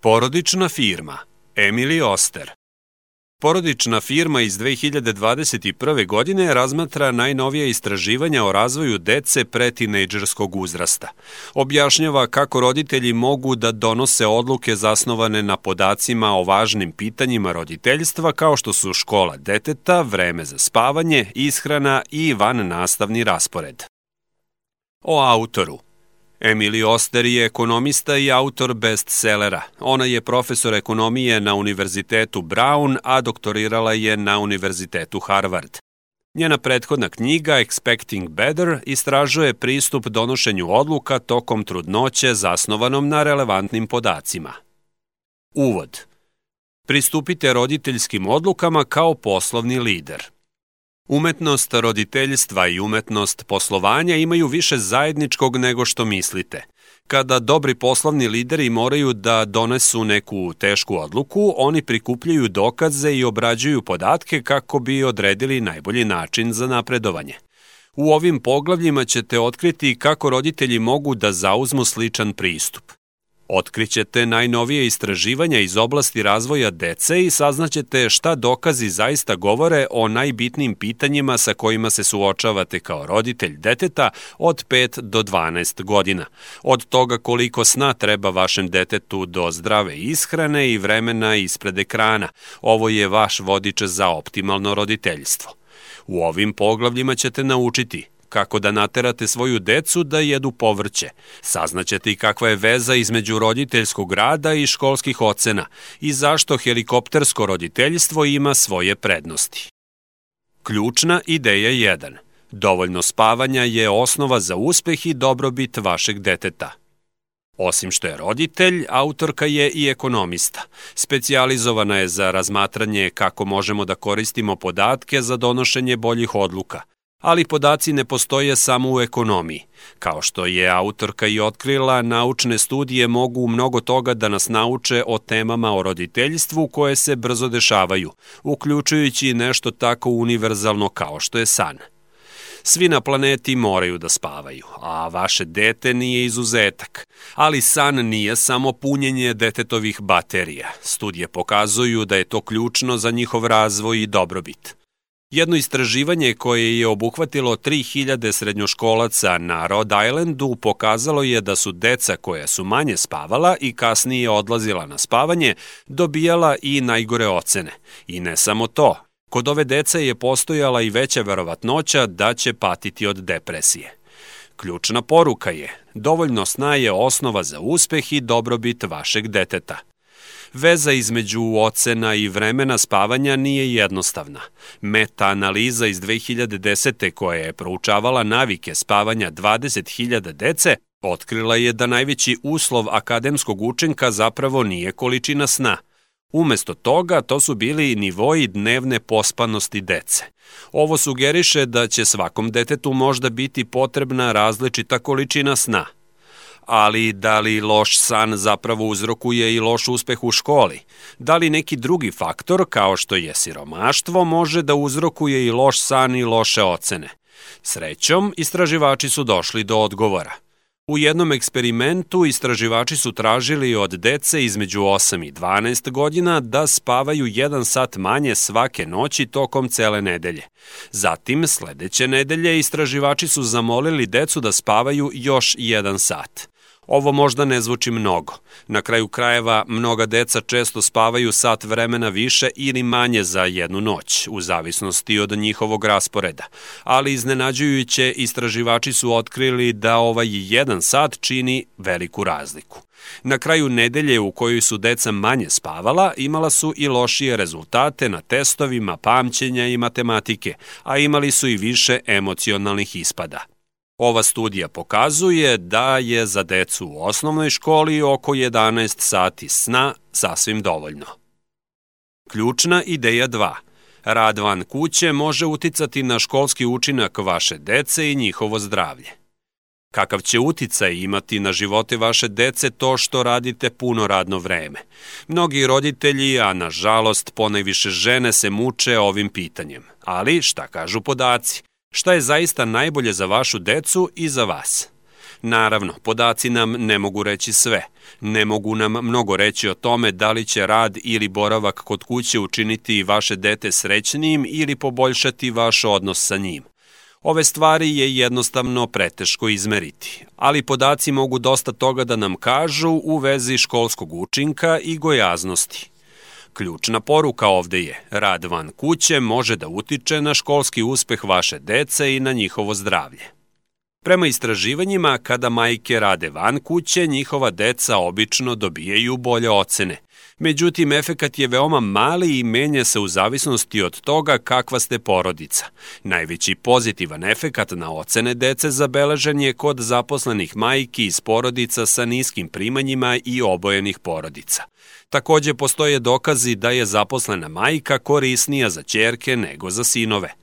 Porodična firma Emily Oster Porodična firma iz 2021. godine razmatra najnovije istraživanja o razvoju dece pretinejdžerskog uzrasta. Objašnjava kako roditelji mogu da donose odluke zasnovane na podacima o važnim pitanjima roditeljstva kao što su škola deteta, vreme za spavanje, ishrana i van nastavni raspored. O autoru Emily Oster je ekonomista i autor bestsellera. Ona je profesor ekonomije na Univerzitetu Brown, a doktorirala je na Univerzitetu Harvard. Njena prethodna knjiga Expecting Better istražuje pristup donošenju odluka tokom trudnoće zasnovanom na relevantnim podacima. Uvod. Pristupite roditeljskim odlukama kao poslovni lider – Umetnost roditeljstva i umetnost poslovanja imaju više zajedničkog nego što mislite. Kada dobri poslovni lideri moraju da donesu neku tešku odluku, oni prikupljaju dokaze i obrađuju podatke kako bi odredili najbolji način za napredovanje. U ovim poglavljima ćete otkriti kako roditelji mogu da zauzmu sličan pristup. Otkrićete najnovije istraživanja iz oblasti razvoja dece i saznaćete šta dokazi zaista govore o najbitnijim pitanjima sa kojima se suočavate kao roditelj deteta od 5 do 12 godina. Od toga koliko sna treba vašem detetu do zdrave ishrane i vremena ispred ekrana. Ovo je vaš vodič za optimalno roditeljstvo. U ovim poglavljima ćete naučiti kako da naterate svoju decu da jedu povrće. Saznaćete i kakva je veza između roditeljskog rada i školskih ocena i zašto helikoptersko roditeljstvo ima svoje prednosti. Ključna ideja 1. Dovoljno spavanja je osnova za uspeh i dobrobit vašeg deteta. Osim što je roditelj, autorka je i ekonomista. Specijalizovana je za razmatranje kako možemo da koristimo podatke za donošenje boljih odluka – Ali podaci ne postoje samo u ekonomiji. Kao što je autorka i otkrila, naučne studije mogu mnogo toga da nas nauče o temama o roditeljstvu koje se brzo dešavaju, uključujući nešto tako univerzalno kao što je san. Svi na planeti moraju da spavaju, a vaše dete nije izuzetak. Ali san nije samo punjenje detetovih baterija. Studije pokazuju da je to ključno za njihov razvoj i dobrobit. Jedno istraživanje koje je obuhvatilo 3000 srednjoškolaca na Rhode Islandu pokazalo je da su deca koja su manje spavala i kasnije odlazila na spavanje dobijala i najgore ocene. I ne samo to, kod ove dece je postojala i veća verovatnoća da će patiti od depresije. Ključna poruka je, dovoljno sna je osnova za uspeh i dobrobit vašeg deteta – Veza između ocena i vremena spavanja nije jednostavna. Meta-analiza iz 2010. koja je proučavala navike spavanja 20.000 dece otkrila je da najveći uslov akademskog učenka zapravo nije količina sna. Umesto toga, to su bili nivoji dnevne pospanosti dece. Ovo sugeriše da će svakom detetu možda biti potrebna različita količina sna – ali da li loš san zapravo uzrokuje i loš uspeh u školi? Da li neki drugi faktor, kao što je siromaštvo, može da uzrokuje i loš san i loše ocene? Srećom, istraživači su došli do odgovora. U jednom eksperimentu istraživači su tražili od dece između 8 i 12 godina da spavaju jedan sat manje svake noći tokom cele nedelje. Zatim, sledeće nedelje, istraživači su zamolili decu da spavaju još jedan sat. Ovo možda ne zvuči mnogo. Na kraju krajeva, mnoga deca često spavaju sat vremena više ili manje za jednu noć, u zavisnosti od njihovog rasporeda. Ali iznenađujuće, istraživači su otkrili da ovaj jedan sat čini veliku razliku. Na kraju nedelje u kojoj su deca manje spavala, imala su i lošije rezultate na testovima pamćenja i matematike, a imali su i više emocionalnih ispada. Ova studija pokazuje da je za decu u osnovnoj školi oko 11 sati sna sasvim dovoljno. Ključna ideja 2. Rad van kuće može uticati na školski učinak vaše dece i njihovo zdravlje. Kakav će uticaj imati na živote vaše dece to što radite puno radno vreme? Mnogi roditelji, a nažalost ponajviše žene se muče ovim pitanjem. Ali šta kažu podaci? Šta je zaista najbolje za vašu decu i za vas? Naravno, podaci nam ne mogu reći sve. Ne mogu nam mnogo reći o tome da li će rad ili boravak kod kuće učiniti vaše dete srećnijim ili poboljšati vaš odnos sa njim. Ove stvari je jednostavno preteško izmeriti, ali podaci mogu dosta toga da nam kažu u vezi školskog učinka i gojaznosti. Ključna poruka ovde je, rad van kuće može da utiče na školski uspeh vaše dece i na njihovo zdravlje. Prema istraživanjima, kada majke rade van kuće, njihova deca obično dobijaju bolje ocene. Međutim, efekat je veoma mali i menja se u zavisnosti od toga kakva ste porodica. Najveći pozitivan efekat na ocene dece zabeležen je kod zaposlenih majki iz porodica sa niskim primanjima i obojenih porodica. Takođe postoje dokazi da je zaposlena majka korisnija za čerke nego za sinove.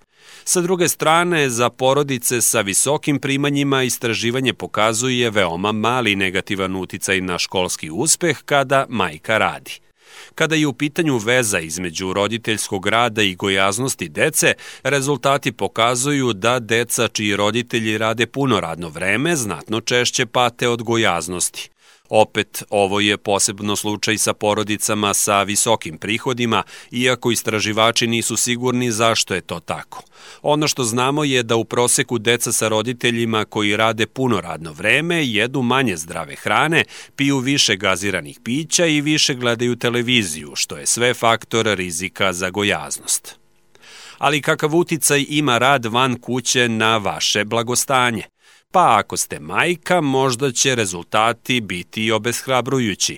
Sa druge strane, za porodice sa visokim primanjima istraživanje pokazuje veoma mali negativan uticaj na školski uspeh kada majka radi. Kada je u pitanju veza između roditeljskog rada i gojaznosti dece, rezultati pokazuju da deca čiji roditelji rade puno radno vreme znatno češće pate od gojaznosti. Opet, ovo je posebno slučaj sa porodicama sa visokim prihodima, iako istraživači nisu sigurni zašto je to tako. Ono što znamo je da u proseku deca sa roditeljima koji rade puno radno vreme jedu manje zdrave hrane, piju više gaziranih pića i više gledaju televiziju, što je sve faktor rizika za gojaznost ali kakav uticaj ima rad van kuće na vaše blagostanje? Pa ako ste majka, možda će rezultati biti obeshrabrujući.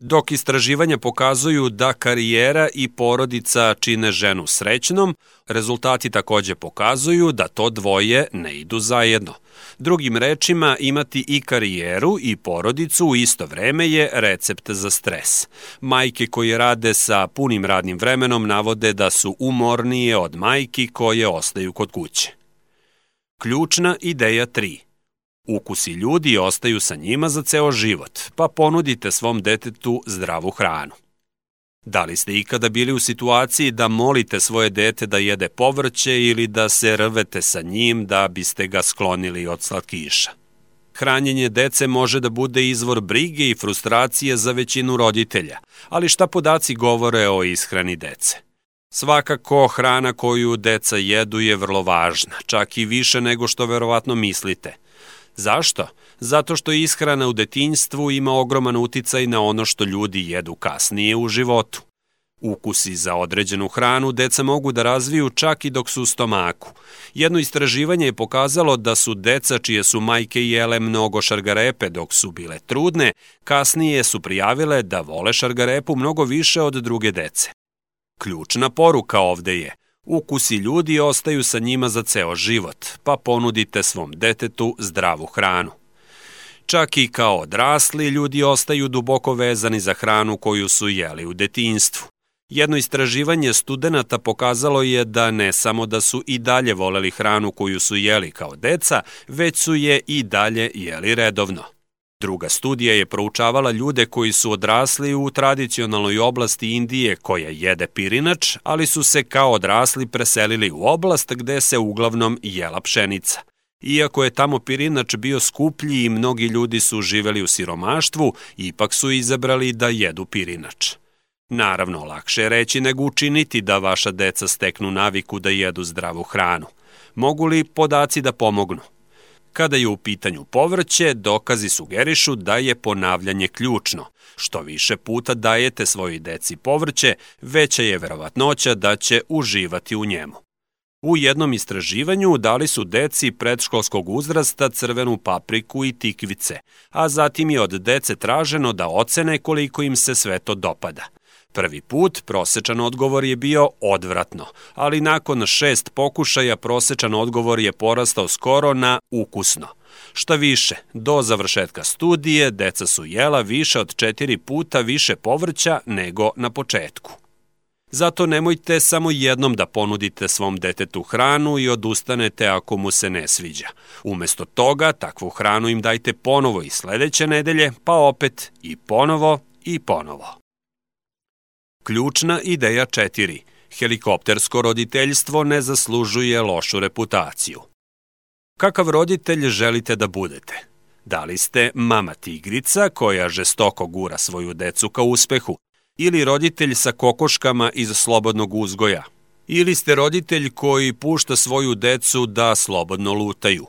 Dok istraživanja pokazuju da karijera i porodica čine ženu srećnom, rezultati takođe pokazuju da to dvoje ne idu zajedno. Drugim rečima, imati i karijeru i porodicu u isto vreme je recept za stres. Majke koje rade sa punim radnim vremenom navode da su umornije od majki koje ostaju kod kuće. Ključna ideja 3. Ukusi ljudi ostaju sa njima za ceo život, pa ponudite svom detetu zdravu hranu. Da li ste ikada bili u situaciji da molite svoje dete da jede povrće ili da se rvete sa njim da biste ga sklonili od slatkiša? Hranjenje dece može da bude izvor brige i frustracije za većinu roditelja, ali šta podaci govore o ishrani dece? Svakako, hrana koju deca jedu je vrlo važna, čak i više nego što verovatno mislite. Zašto? Zato što ishrana u detinjstvu ima ogroman uticaj na ono što ljudi jedu kasnije u životu. Ukusi za određenu hranu deca mogu da razviju čak i dok su u stomaku. Jedno istraživanje je pokazalo da su deca čije su majke jele mnogo šargarepe dok su bile trudne, kasnije su prijavile da vole šargarepu mnogo više od druge dece. Ključna poruka ovde je Ukusi ljudi ostaju sa njima za ceo život, pa ponudite svom detetu zdravu hranu. Čak i kao odrasli ljudi ostaju duboko vezani za hranu koju su jeli u detinstvu. Jedno istraživanje studenta pokazalo je da ne samo da su i dalje voleli hranu koju su jeli kao deca, već su je i dalje jeli redovno. Druga studija je proučavala ljude koji su odrasli u tradicionalnoj oblasti Indije koja jede pirinač, ali su se kao odrasli preselili u oblast gde se uglavnom jela pšenica. Iako je tamo pirinač bio skuplji i mnogi ljudi su živeli u siromaštvu, ipak su izabrali da jedu pirinač. Naravno, lakše je reći nego učiniti da vaša deca steknu naviku da jedu zdravu hranu. Mogu li podaci da pomognu? Kada je u pitanju povrće, dokazi sugerišu da je ponavljanje ključno. Što više puta dajete svojoj deci povrće, veća je verovatnoća da će uživati u njemu. U jednom istraživanju dali su deci predškolskog uzrasta crvenu papriku i tikvice, a zatim je od dece traženo da ocene koliko im se sve to dopada – Prvi put prosečan odgovor je bio odvratno, ali nakon šest pokušaja prosečan odgovor je porastao skoro na ukusno. Šta više, do završetka studije deca su jela više od četiri puta više povrća nego na početku. Zato nemojte samo jednom da ponudite svom detetu hranu i odustanete ako mu se ne sviđa. Umesto toga, takvu hranu im dajte ponovo i sledeće nedelje, pa opet i ponovo i ponovo. Ključna ideja 4. Helikoptersko roditeljstvo ne zaslužuje lošu reputaciju. Kakav roditelj želite da budete? Da li ste mama tigrica koja žestoko gura svoju decu ka uspehu? Ili roditelj sa kokoškama iz slobodnog uzgoja? Ili ste roditelj koji pušta svoju decu da slobodno lutaju?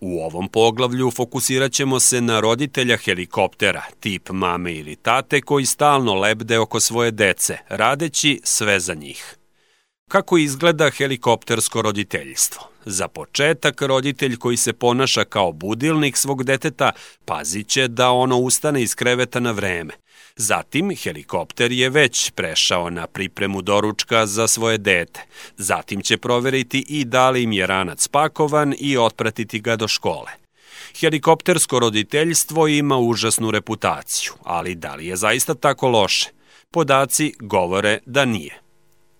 U ovom poglavlju fokusirat ćemo se na roditelja helikoptera, tip mame ili tate koji stalno lebde oko svoje dece, radeći sve za njih. Kako izgleda helikoptersko roditeljstvo? Za početak, roditelj koji se ponaša kao budilnik svog deteta pazit će da ono ustane iz kreveta na vreme. Zatim, helikopter je već prešao na pripremu doručka za svoje dete. Zatim će proveriti i da li im je ranac spakovan i otpratiti ga do škole. Helikoptersko roditeljstvo ima užasnu reputaciju, ali da li je zaista tako loše? Podaci govore da nije.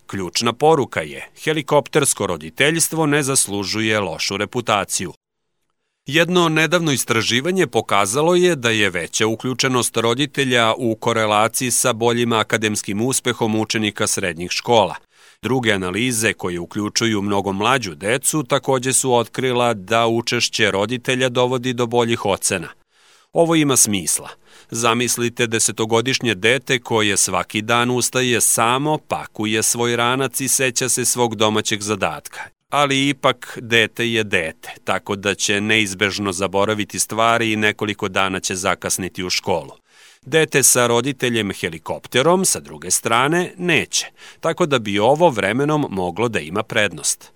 Ključna poruka je, helikoptersko roditeljstvo ne zaslužuje lošu reputaciju. Jedno nedavno istraživanje pokazalo je da je veća uključenost roditelja u korelaciji sa boljim akademskim uspehom učenika srednjih škola. Druge analize koje uključuju mnogo mlađu decu takođe su otkrila da učešće roditelja dovodi do boljih ocena. Ovo ima smisla – Zamislite desetogodišnje dete koje svaki dan ustaje samo, pakuje svoj ranac i seća se svog domaćeg zadatka. Ali ipak dete je dete, tako da će neizbežno zaboraviti stvari i nekoliko dana će zakasniti u školu. Dete sa roditeljem helikopterom, sa druge strane, neće, tako da bi ovo vremenom moglo da ima prednost.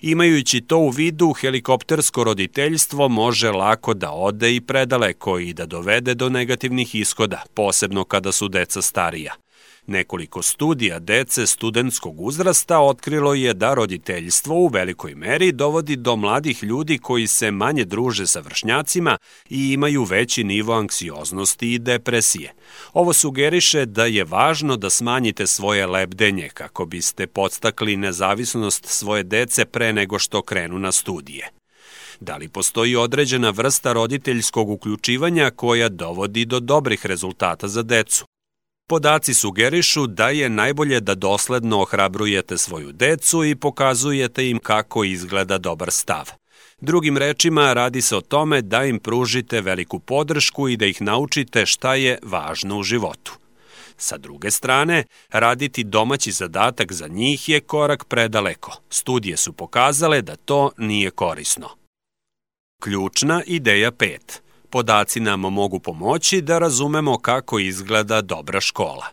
Imajući to u vidu, helikoptersko roditeljstvo može lako da ode i predaleko i da dovede do negativnih ishoda, posebno kada su deca starija – Nekoliko studija dece studentskog uzrasta otkrilo je da roditeljstvo u velikoj meri dovodi do mladih ljudi koji se manje druže sa vršnjacima i imaju veći nivo anksioznosti i depresije. Ovo sugeriše da je važno da smanjite svoje lebdenje kako biste podstakli nezavisnost svoje dece pre nego što krenu na studije. Da li postoji određena vrsta roditeljskog uključivanja koja dovodi do dobrih rezultata za decu? Podaci sugerišu da je najbolje da dosledno ohrabrujete svoju decu i pokazujete im kako izgleda dobar stav. Drugim rečima, radi se o tome da im pružite veliku podršku i da ih naučite šta je važno u životu. Sa druge strane, raditi domaći zadatak za njih je korak predaleko. Studije su pokazale da to nije korisno. Ključna ideja 5. Podaci nam mogu pomoći da razumemo kako izgleda dobra škola.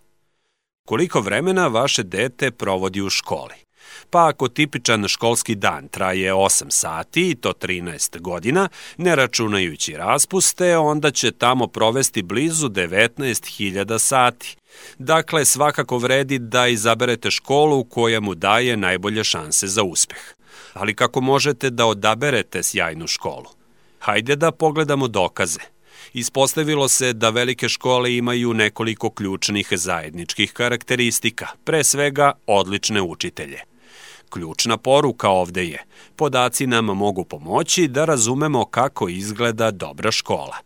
Koliko vremena vaše dete provodi u školi? Pa ako tipičan školski dan traje 8 sati i to 13 godina, ne računajući raspuste, onda će tamo provesti blizu 19.000 sati. Dakle, svakako vredi da izaberete školu koja mu daje najbolje šanse za uspeh. Ali kako možete da odaberete sjajnu školu? Hajde da pogledamo dokaze. Ispostavilo se da velike škole imaju nekoliko ključnih zajedničkih karakteristika, pre svega odlične učitelje. Ključna poruka ovde je, podaci nam mogu pomoći da razumemo kako izgleda dobra škola.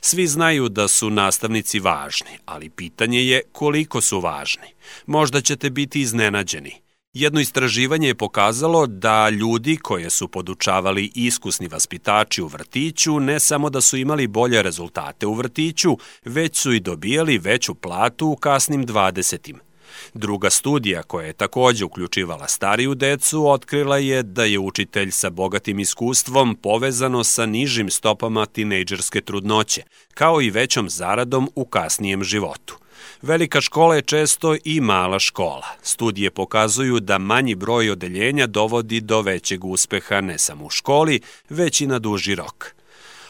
Svi znaju da su nastavnici važni, ali pitanje je koliko su važni. Možda ćete biti iznenađeni – Jedno istraživanje je pokazalo da ljudi koje su podučavali iskusni vaspitači u vrtiću ne samo da su imali bolje rezultate u vrtiću, već su i dobijali veću platu u kasnim 20. Druga studija koja je takođe uključivala stariju decu otkrila je da je učitelj sa bogatim iskustvom povezano sa nižim stopama tinejdžerske trudnoće, kao i većom zaradom u kasnijem životu – Velika škola je često i mala škola. Studije pokazuju da manji broj odeljenja dovodi do većeg uspeha ne samo u školi, već i na duži rok.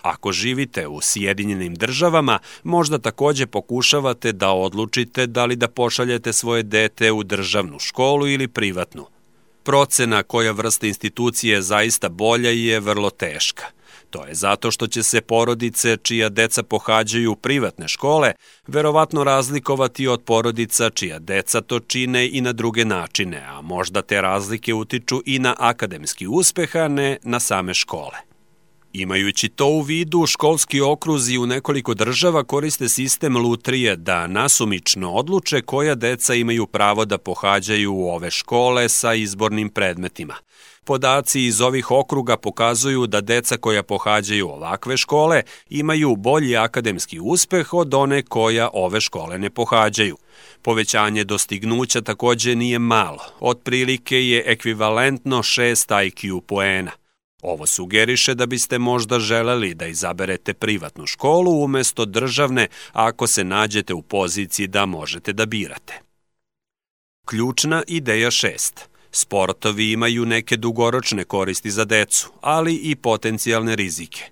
Ako živite u Sjedinjenim državama, možda takođe pokušavate da odlučite da li da pošaljete svoje dete u državnu školu ili privatnu. Procena koja vrsta institucije je zaista bolja je vrlo teška – To je zato što će se porodice čija deca pohađaju privatne škole verovatno razlikovati od porodica čija deca to čine i na druge načine, a možda te razlike utiču i na akademski uspeh, a ne na same škole. Imajući to u vidu, školski okruzi u nekoliko država koriste sistem lutrije da nasumično odluče koja deca imaju pravo da pohađaju u ove škole sa izbornim predmetima. Podaci iz ovih okruga pokazuju da deca koja pohađaju ovakve škole imaju bolji akademski uspeh od one koja ove škole ne pohađaju. Povećanje dostignuća takođe nije malo, otprilike je ekvivalentno 6 IQ poena. Ovo sugeriše da biste možda želeli da izaberete privatnu školu umesto državne ako se nađete u poziciji da možete da birate. Ključna ideja 6. Sportovi imaju neke dugoročne koristi za decu, ali i potencijalne rizike.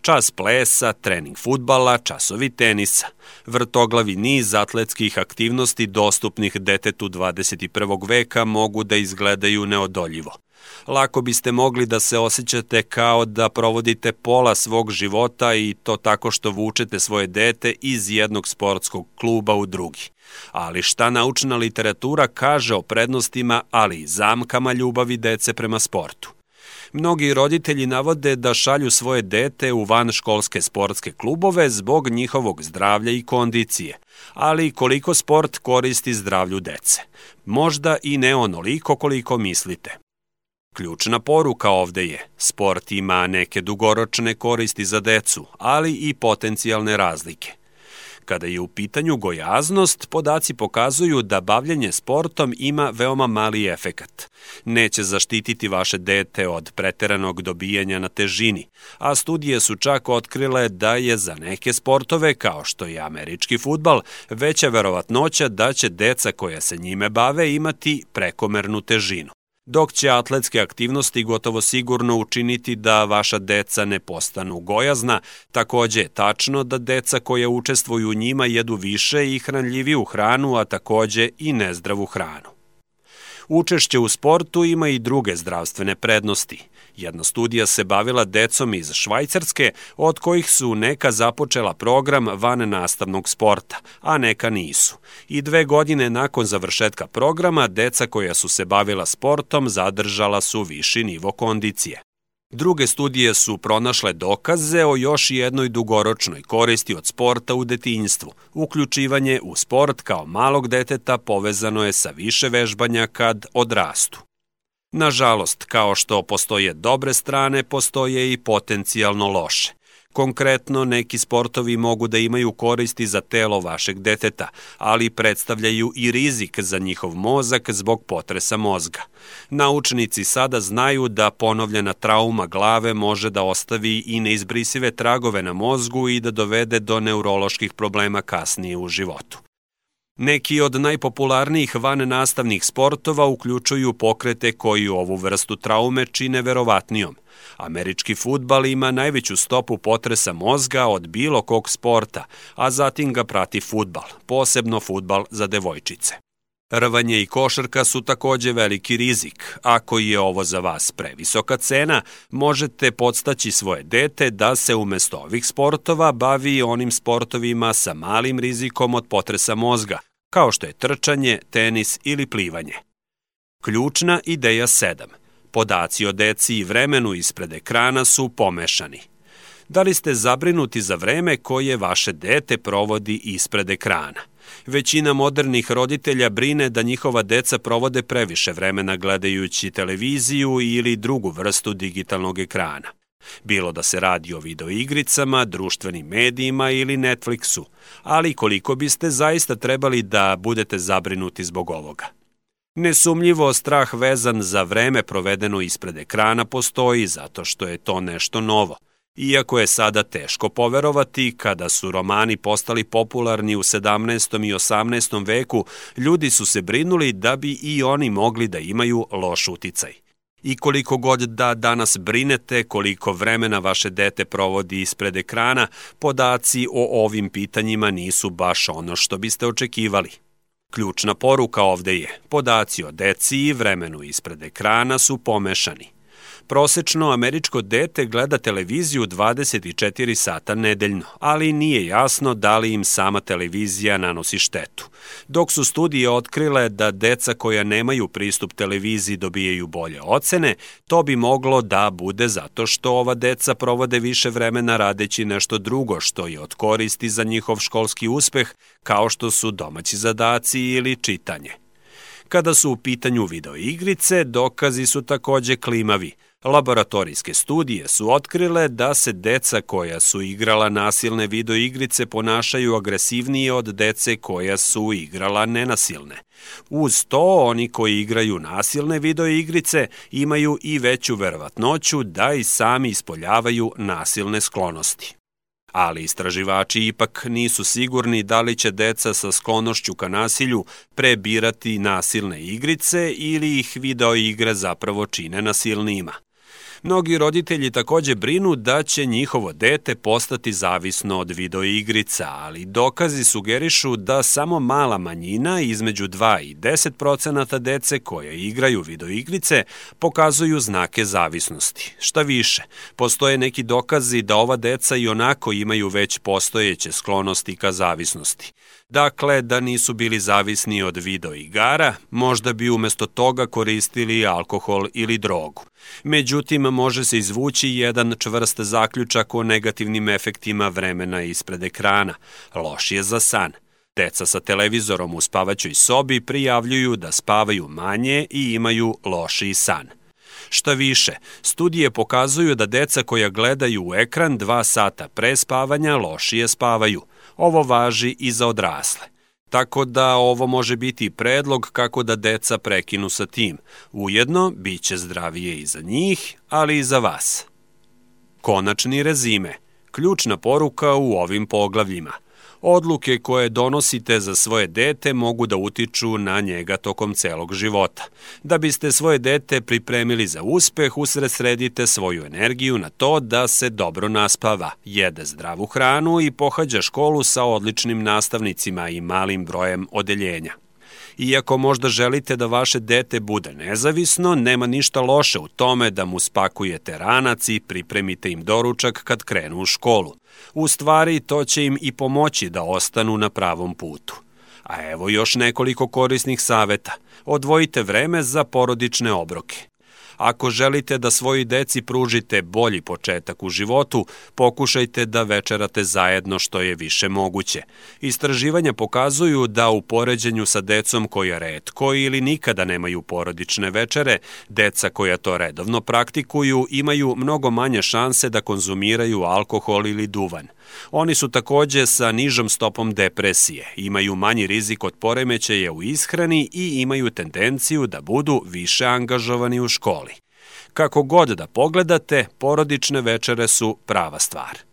Čas plesa, trening futbala, časovi tenisa, vrtoglavi niz atletskih aktivnosti dostupnih detetu 21. veka mogu da izgledaju neodoljivo – lako biste mogli da se osjećate kao da provodite pola svog života i to tako što vučete svoje dete iz jednog sportskog kluba u drugi. Ali šta naučna literatura kaže o prednostima, ali i zamkama ljubavi dece prema sportu? Mnogi roditelji navode da šalju svoje dete u vanškolske sportske klubove zbog njihovog zdravlja i kondicije, ali koliko sport koristi zdravlju dece? Možda i ne onoliko koliko mislite. Ključna poruka ovde je, sport ima neke dugoročne koristi za decu, ali i potencijalne razlike. Kada je u pitanju gojaznost, podaci pokazuju da bavljanje sportom ima veoma mali efekat. Neće zaštititi vaše dete od preteranog dobijanja na težini, a studije su čak otkrile da je za neke sportove, kao što je američki futbal, veća verovatnoća da će deca koja se njime bave imati prekomernu težinu dok će atletske aktivnosti gotovo sigurno učiniti da vaša deca ne postanu gojazna, takođe je tačno da deca koja učestvuju u njima jedu više i hranljiviju hranu, a takođe i nezdravu hranu. Učešće u sportu ima i druge zdravstvene prednosti. Jedna studija se bavila decom iz Švajcarske, od kojih su neka započela program van nastavnog sporta, a neka nisu. I dve godine nakon završetka programa, deca koja su se bavila sportom zadržala su viši nivo kondicije. Druge studije su pronašle dokaze o još jednoj dugoročnoj koristi od sporta u detinjstvu. Uključivanje u sport kao malog deteta povezano je sa više vežbanja kad odrastu. Nažalost, kao što postoje dobre strane, postoje i potencijalno loše. Konkretno, neki sportovi mogu da imaju koristi za telo vašeg deteta, ali predstavljaju i rizik za njihov mozak zbog potresa mozga. Naučnici sada znaju da ponovljena trauma glave može da ostavi i neizbrisive tragove na mozgu i da dovede do neuroloških problema kasnije u životu. Neki od najpopularnijih van nastavnih sportova uključuju pokrete koji ovu vrstu traume čine verovatnijom. Američki futbal ima najveću stopu potresa mozga od bilo kog sporta, a zatim ga prati futbal, posebno futbal za devojčice. Rvanje i košarka su takođe veliki rizik. Ako je ovo za vas previsoka cena, možete podstaći svoje dete da se umesto ovih sportova bavi onim sportovima sa malim rizikom od potresa mozga, kao što je trčanje, tenis ili plivanje. Ključna ideja 7. Podaci o deci i vremenu ispred ekrana su pomešani. Da li ste zabrinuti za vreme koje vaše dete provodi ispred ekrana? Većina modernih roditelja brine da njihova deca provode previše vremena gledajući televiziju ili drugu vrstu digitalnog ekrana. Bilo da se radi o videoigricama, društvenim medijima ili Netflixu, ali koliko biste zaista trebali da budete zabrinuti zbog ovoga. Nesumljivo strah vezan za vreme provedeno ispred ekrana postoji zato što je to nešto novo. Iako je sada teško poverovati, kada su romani postali popularni u 17. i 18. veku, ljudi su se brinuli da bi i oni mogli da imaju loš uticaj. I koliko god da danas brinete koliko vremena vaše dete provodi ispred ekrana, podaci o ovim pitanjima nisu baš ono što biste očekivali. Ključna poruka ovde je, podaci o deci i vremenu ispred ekrana su pomešani. Prosečno američko dete gleda televiziju 24 sata nedeljno, ali nije jasno da li im sama televizija nanosi štetu. Dok su studije otkrile da deca koja nemaju pristup televiziji dobijaju bolje ocene, to bi moglo da bude zato što ova deca provode više vremena radeći nešto drugo što je od koristi za njihov školski uspeh, kao što su domaći zadaci ili čitanje. Kada su u pitanju videoigrice, dokazi su takođe klimavi. Laboratorijske studije su otkrile da se deca koja su igrala nasilne videoigrice ponašaju agresivnije od dece koja su igrala nenasilne. Uz to, oni koji igraju nasilne videoigrice imaju i veću verovatnoću da i sami ispoljavaju nasilne sklonosti ali istraživači ipak nisu sigurni da li će deca sa sklonošću ka nasilju prebirati nasilne igrice ili ih video igre zapravo čine nasilnijima. Mnogi roditelji takođe brinu da će njihovo dete postati zavisno od videoigrica, ali dokazi sugerišu da samo mala manjina između 2 i 10 procenata dece koje igraju videoigrice pokazuju znake zavisnosti. Šta više, postoje neki dokazi da ova deca i onako imaju već postojeće sklonosti ka zavisnosti. Dakle, da nisu bili zavisni od video igara, možda bi umesto toga koristili alkohol ili drogu. Međutim, može se izvući jedan čvrst zaključak o negativnim efektima vremena ispred ekrana. Loš je za san. Deca sa televizorom u spavaćoj sobi prijavljuju da spavaju manje i imaju lošiji san. Šta više, studije pokazuju da deca koja gledaju u ekran dva sata pre spavanja lošije spavaju. Ovo važi i za odrasle. Tako da ovo može biti predlog kako da deca prekinu sa tim. Ujedno, bit će zdravije i za njih, ali i za vas. Konačni rezime. Ključna poruka u ovim poglavljima – Odluke koje donosite za svoje dete mogu da utiču na njega tokom celog života. Da biste svoje dete pripremili za uspeh, usredsredite svoju energiju na to da se dobro naspava, jede zdravu hranu i pohađa školu sa odličnim nastavnicima i malim brojem odeljenja. Iako možda želite da vaše dete bude nezavisno, nema ništa loše u tome da mu spakujete ranac i pripremite im doručak kad krenu u školu. U stvari, to će im i pomoći da ostanu na pravom putu. A evo još nekoliko korisnih saveta. Odvojite vreme za porodične obroke. Ako želite da svoji deci pružite bolji početak u životu, pokušajte da večerate zajedno što je više moguće. Istraživanja pokazuju da u poređenju sa decom koja redko ili nikada nemaju porodične večere, deca koja to redovno praktikuju imaju mnogo manje šanse da konzumiraju alkohol ili duvan. Oni su takođe sa nižom stopom depresije, imaju manji rizik od poremećaja u ishrani i imaju tendenciju da budu više angažovani u školi. Kako god da pogledate, porodične večere su prava stvar.